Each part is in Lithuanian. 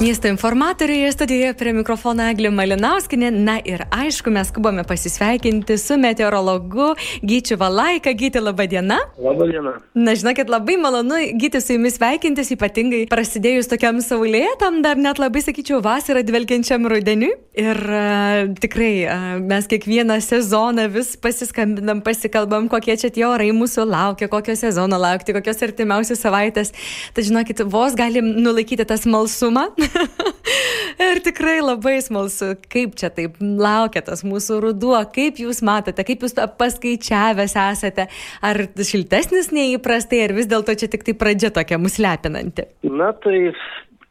Miesto informatoriai studijoje prie mikrofono Eglė Malinauskinė. Na ir aišku, mes skubame pasisveikinti su meteorologu Gyčiu Valaika. Gyti, laba diena. Labą dieną. Na, žinokit, labai malonu Gyti su jumis sveikintis, ypatingai prasidėjus tokiam saulėtam, dar net labai, sakyčiau, vasarą dvelkiančiam rudeniu. Ir uh, tikrai uh, mes kiekvieną sezoną vis pasiskambinam, pasikalbam, kokie čia tie orai mūsų laukia, kokio sezono laukti, kokios artimiausios savaitės. Tad žinokit, vos galim nulaikyti tą smalsumą. ir tikrai labai smalsu, kaip čia taip laukia tas mūsų ruduo, kaip jūs matote, kaip jūs paskaičiavęs esate, ar šiltesnis neįprastai, ar vis dėlto čia tik tai pradžia tokia mus lepinanti. Na tai,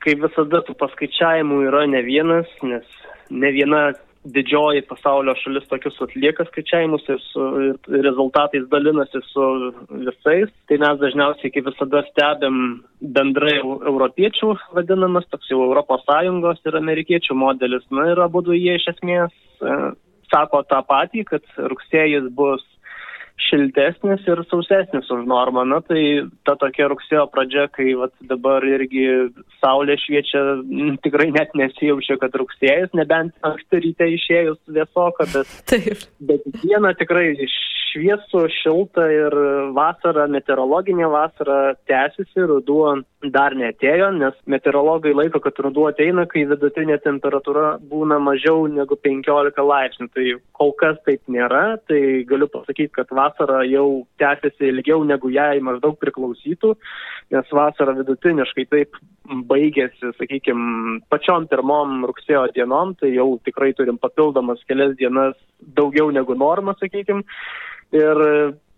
kaip visada, tų paskaičiavimų yra ne vienas, nes ne viena didžioji pasaulio šalis tokius atlieka skaičiavimus ir su ir rezultatais dalinasi su visais. Tai mes dažniausiai, kaip visada, stebim bendrai europiečių vadinamas, toks jau Sąjungos ir amerikiečių modelis. Na ir abu jie iš esmės e, sako tą patį, kad rugsėjais bus šiltesnis ir sausesnis už normą. Na tai ta tokia rugsėjo pradžia, kai vat, dabar irgi saulė šviečia, tikrai net nesijaučia, kad rugsėjas, nebent anksti ryte išėjus vėsoka, bet, Taip. bet diena tikrai šviesu, šilta ir vasara, meteorologinė vasara tęsiasi, ruduo dar netėjo, nes meteorologai laiko, kad ruduo ateina, kai vidutinė temperatūra būna mažiau negu 15 laipsnių. Tai kol kas taip nėra, tai galiu pasakyti, kad vasara jau tęsiasi ilgiau negu jai maždaug priklausytų, nes vasara vidutiniškai taip baigėsi, sakykime, pačiom pirmom rugsėjo dienom, tai jau tikrai turim papildomas kelias dienas daugiau negu norma, sakykime. Ir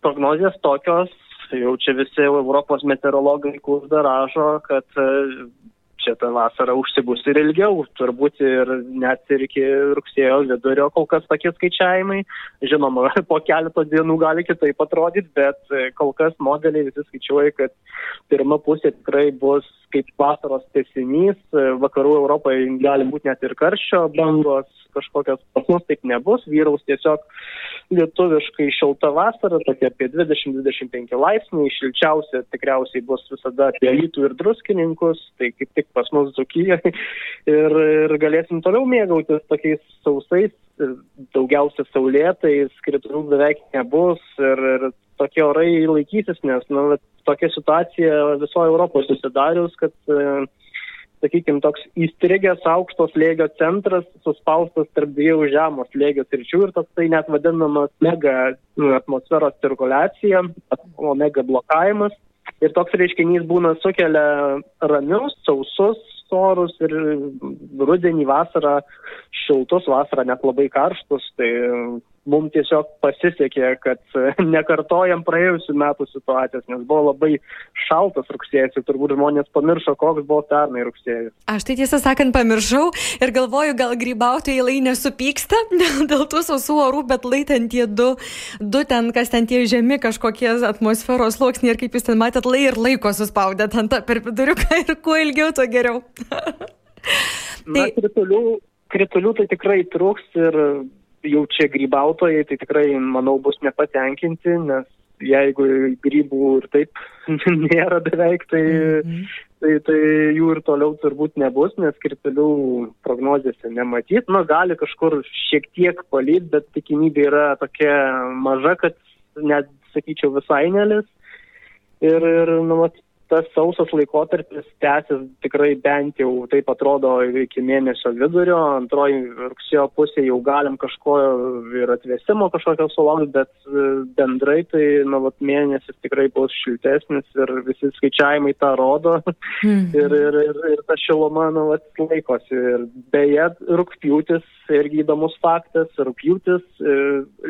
prognozijas tokios, jau čia visi Europos meteorologai kursda rašo, kad čia ta vasara užsibus ir ilgiau, turbūt ir net ir iki rugsėjo vidurio kol kas tokie skaičiavimai. Žinoma, po keletos dienų gali kitaip atrodyti, bet e, kol kas modeliai visi skaičiuoja, kad pirma pusė tikrai bus kaip vasaros tesinys, e, vakarų Europoje gali būti net ir karščio bangos, kažkokios pas mus taip nebus, vyraus tiesiog lietuviškai šilta vasara, tokia apie 20-25 laipsniai, šilčiausia tikriausiai bus visada apie rytų ir druskininkus, tai kaip tik pas mus Zukyje ir, ir galėsim toliau mėgautis tokiais sausais, daugiausia saulėtais, kritulių beveik nebus ir, ir tokie orai laikysis, nes nu, tokia situacija visoje Europoje susidarius, kad e, sakykime, toks įstrigęs aukšto slėgio centras suspaustas tarp dviejų žemos slėgio sričių ir tas tai net vadinamas mega nu, atmosferos cirkuliacija, omega blokavimas. Ir toks reiškinys būna sukelia ramius, sausus orus ir rudenį, vasarą šiltus, vasarą net labai karštus. Tai mums tiesiog pasisekė, kad nekartojam praėjusių metų situacijos, nes buvo labai šaltas rugsėjas ir turbūt žmonės pamiršo, koks buvo pernai rugsėjas. Aš tai tiesą sakant pamiršau ir galvoju, gal grybautojai lai nesupyksta dėl, tų sausų orų, bet lai ten tie du, du ten, kas ten tie žemi kažkokie atmosferos sluoksniai ir kaip jūs ten matėt, lai ir laiko suspaudėt ant per viduriuką ir kuo ilgiau, tuo geriau. tai... Na, kritulių, kritulių tai tikrai trūks ir jau čia grybautojai tai tikrai, manau, bus nepatenkinti, nes jeigu grybų ir taip nėra beveik, tai, mm -hmm. tai, tai jų ir toliau turbūt nebus, nes kritulių prognozėse nematyt. Nu, gali kažkur šiek tiek palyt, bet tikimybė yra tokia maža, kad net, sakyčiau, visai nelis. Ir, ir nu, vat, tas sausas laikotarpis tęsis tikrai bent jau taip atrodo iki mėnesio vidurio, antroji rugsėjo pusė jau galim kažko ir atvėsimo kažkokio sulaukti, bet e, bendrai tai nu, vat, mėnesis tikrai bus šiltesnis ir visi skaičiavimai tą rodo mm. ir, ir, ir, ir ta šiluma nu, vat, laikosi. Ir beje, rūpjūtis irgi įdomus faktas, rūpjūtis e,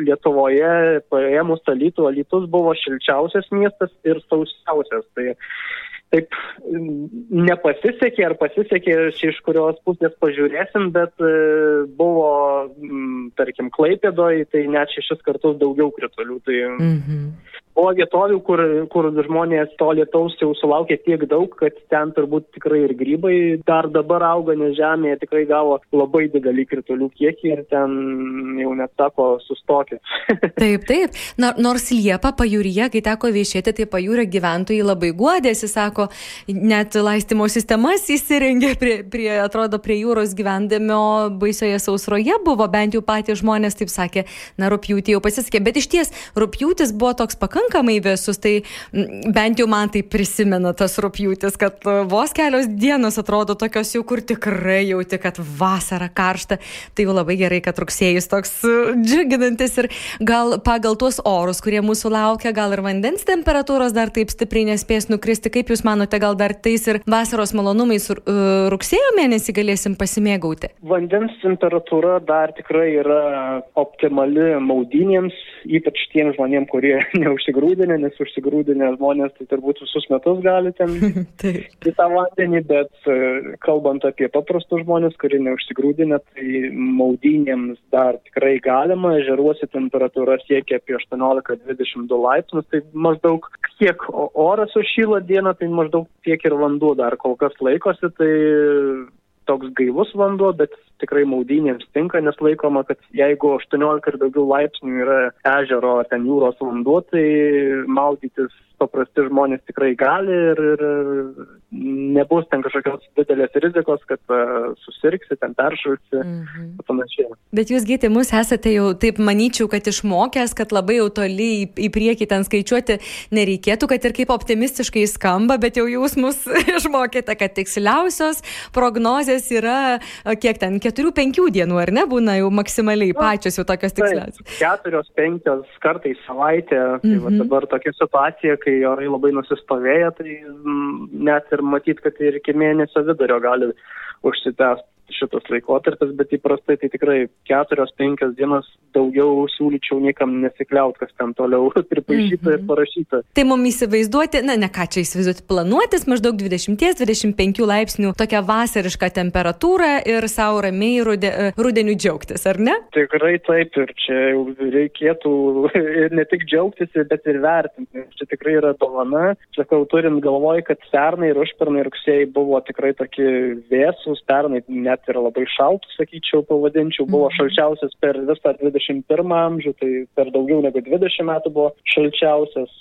Lietuvoje paėmus alytų, alytus buvo šilčiausias miestas ir sausiausias. Tai taip nepasisekė ar pasisekė, iš kurios pusės pažiūrėsim, bet e, buvo, tarkim, Klaipėdoje, tai net šešis kartus daugiau kritulių. Tai mhm. Buvo vietovių, kur, kur žmonės to lietaus jau sulaukė tiek daug, kad ten turbūt tikrai ir grybai dar dabar auga, nes žemėje tikrai gavo labai didelį kritulių kiekį ir ten jau net sako sustokit. taip, taip. Na, nors Liepa pajūryje, kai teko viešėti, tai pajūrio gyventojai labai guodėsi, sako, net laistimo sistemas įsirengė prie, prie, atrodo, prie jūros gyvendamio baisioje sausroje buvo, bent jau patys žmonės taip sakė, na, rūpjūtį jau pasisekė, bet iš ties rūpjūtis buvo toks pakankamai pakankamai vėsus, tai bent jau man tai prisimena tas rūpjūtis, kad e, vos kelios dienos atrodo tokios jau, kur tikrai jauti, kad vasara karšta. Tai jau labai gerai, kad rugsėjus toks e, džiuginantis ir gal pagal tuos orus, kurie mūsų laukia, gal ir vandens temperatūros dar taip stipriai nespės nukristi. Kaip Jūs manote, gal dar tais ir vasaros malonumais e, rugsėjo mėnesį galėsim pasimėgauti? Vandens temperatūra dar tikrai yra optimali maudynėms, ypač tiems žmonėms, kurie neužsikrėtė užsigrūdinę, nes užsigrūdinę žmonės tai turbūt visus metus gali ten į tą vandenį, bet e, kalbant apie paprastus žmonės, kurie neužsigrūdinę, tai maudynėms dar tikrai galima, ežeruose temperatūra siekia apie 18-22 laipsnius, tai maždaug kiek oras sušyla dieną, tai maždaug tiek ir vanduo dar kol kas laikosi, tai toks gaivus vanduo, bet tikrai maudynėms tinka, nes laikoma, kad jeigu 18 ir daugiau laipsnių yra ežero ar ten jūros vanduo, tai maudytis paprasti žmonės tikrai gali ir, ir nebus ten kažkokios didelės rizikos, kad uh, susirgsi, ten peršalsi mhm. ir panašiai. Bet jūs, gėti, mus esate jau taip manyčiau, kad išmokęs, kad labai jau toli į, į priekį ten skaičiuoti nereikėtų, kad ir kaip optimistiškai skamba, bet jau jūs mus išmokėte, kad tiksliausios prognozės yra, kiek ten, 4-5 dienų, ar ne, būna jau maksimaliai pačios jau tokios tiksliausios. Keturios, penkios kartais savaitė, tai mhm. va, dabar tokia situacija, kai orai labai nusistovėję, tai net ir matyt, kad ir iki mėnesio vidurio gali užsitęsti šitas laikotarpis, bet įprastai tai tikrai keturios, penkios dienos daugiau siūlyčiau niekam nesikliaut, kas ten toliau pripaišyta mm -hmm. ir mhm. parašyta. Tai mums įsivaizduoti, na ne ką čia įsivaizduoti, planuotis maždaug 20-25 laipsnių tokią vasarišką temperatūrą ir savo ramiai rude, rudeniu džiaugtis, ar ne? Tikrai taip ir čia jau reikėtų ir ne tik džiaugtis, bet ir vertinti. Čia tikrai yra dovana. Sakau, turint galvoj, kad pernai ir užpernai rugsėjai buvo tikrai tokie vėsus, pernai net net ir labai šaltų, sakyčiau, pavadinčiau, buvo mhm. šalčiausias per visą 21 amžių, tai per daugiau negu 20 metų buvo šalčiausias.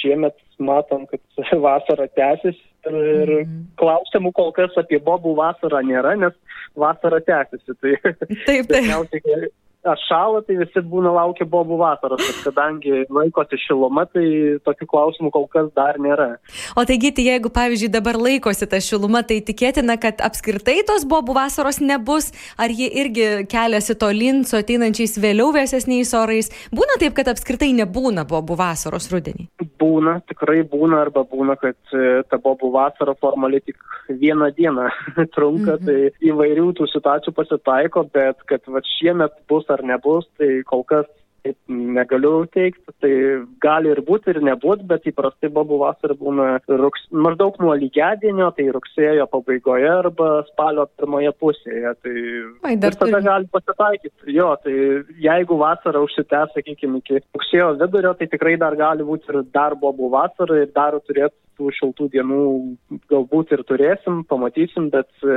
Šiemet matom, kad vasara tęsis ir, ir mm. klausimų kol kas apie bobų vasarą nėra, nes vasara tęsiasi. Tai taip, taip atšąla, tai visi būna laukia bobų vasaros, bet kadangi laikosi šiluma, tai tokių klausimų kol kas dar nėra. O taigi, tai jeigu, pavyzdžiui, dabar laikosi ta šiluma, tai tikėtina, kad apskritai tos bobų vasaros nebus, ar jie irgi keliasi tolin su ateinančiais vėliau vėsesniais orais. Būna taip, kad apskritai nebūna bobų vasaros rudenį? Būna, tikrai būna, arba būna, kad e, ta bobų vasara formaliai tik vieną dieną trunka, mhm. tai įvairių tų situacijų pasitaiko, bet kad va, šiemet bus ar nebus, tai kol kas taip negaliu teikti, tai gali ir būti, ir nebūti, bet įprastai bobų vasara būna rugs, maždaug nuo lygiadienio, tai rugsėjo pabaigoje arba spalio pirmoje pusėje. Tai Ai, ir tada turi... gali pasitaikyti. Jo, tai jeigu vasara užsitęs, sakykime, iki rugsėjo vidurio, tai tikrai dar gali būti ir dar bobų vasara ir dar turėtų tų šiltų dienų galbūt ir turėsim, pamatysim, bet e,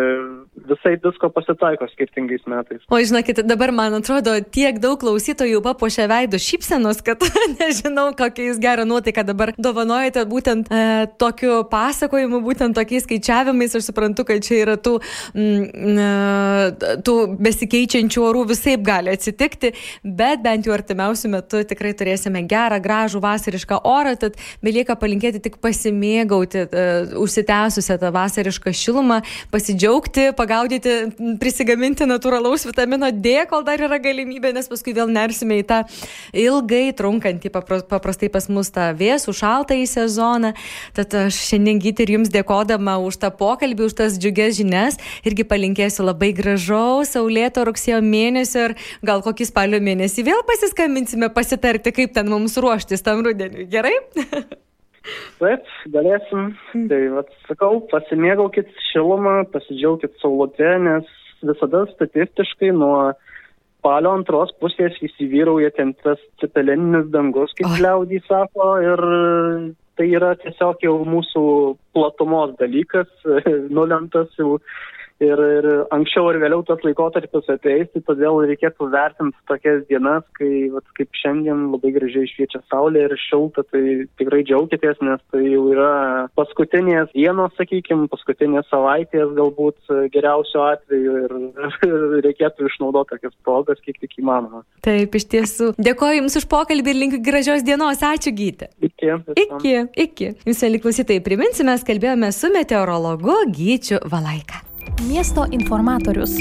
visai visko pasitaiko skirtingais metais. O žinokit, dabar man atrodo, tiek daug klausytojų papuošia veidų šypsenos, kad nežinau, kokia jūs gerą nuotaiką dabar dovanojate būtent e, tokiu pasakojimu, būtent tokiais skaičiavimais. Aš suprantu, kad čia yra tų, mm, e, tų besikeičiančių orų visai gali atsitikti, bet bent jau artimiausių metų tikrai turėsime gerą, gražų vasarišką orą, tad belieka palinkėti tik pasimėgauti pasimėgauti uh, užsitęsusią tą vasarišką šilumą, pasidžiaugti, pagaudyti, prisigaminti natūralaus vitamino D, kol dar yra galimybė, nes paskui vėl nersime į tą ilgai trunkantį, paprastai pas mus tą vėsų, šaltą į sezoną. Tad aš šiandien gyti ir jums dėkodama už tą pokalbį, už tas džiugias žinias irgi palinkėsiu labai gražaus, saulėto rugsėjo mėnesio ir gal kokį spalio mėnesį vėl pasiskambinsime pasitarti, kaip ten mums ruoštis tam rudeniu. Gerai? Taip, galėsim. Tai, vat, sakau, pasimėgaukit šilumą, pasidžiaugit saulute, nes visada statistiškai nuo spalio antros pusės įsivyrauja ten tas cepelininis dangus, kaip liaudį sako, ir tai yra tiesiog jau mūsų platumos dalykas, nulemtas jau ir, ir anksčiau ar vėliau tas laikotarpis ateis, tai todėl reikėtų vertinti tokias dienas, kai, vat, kaip šiandien labai gražiai šviečia saulė ir šilta, tai tikrai džiaukitės, nes tai jau yra paskutinės dienos, sakykime, paskutinės savaitės galbūt geriausio atveju ir, ir reikėtų išnaudoti tokias progas, kiek tik įmanoma. Taip, iš tiesų. Dėkoju Jums už pokalbį ir linkiu gražios dienos. Ačiū, Gyti. Iki. Iki, iki. Jūs, mėly klausytojai, priminsime, kalbėjome su meteorologu Gyčiu Valaika. Miesto informatorius.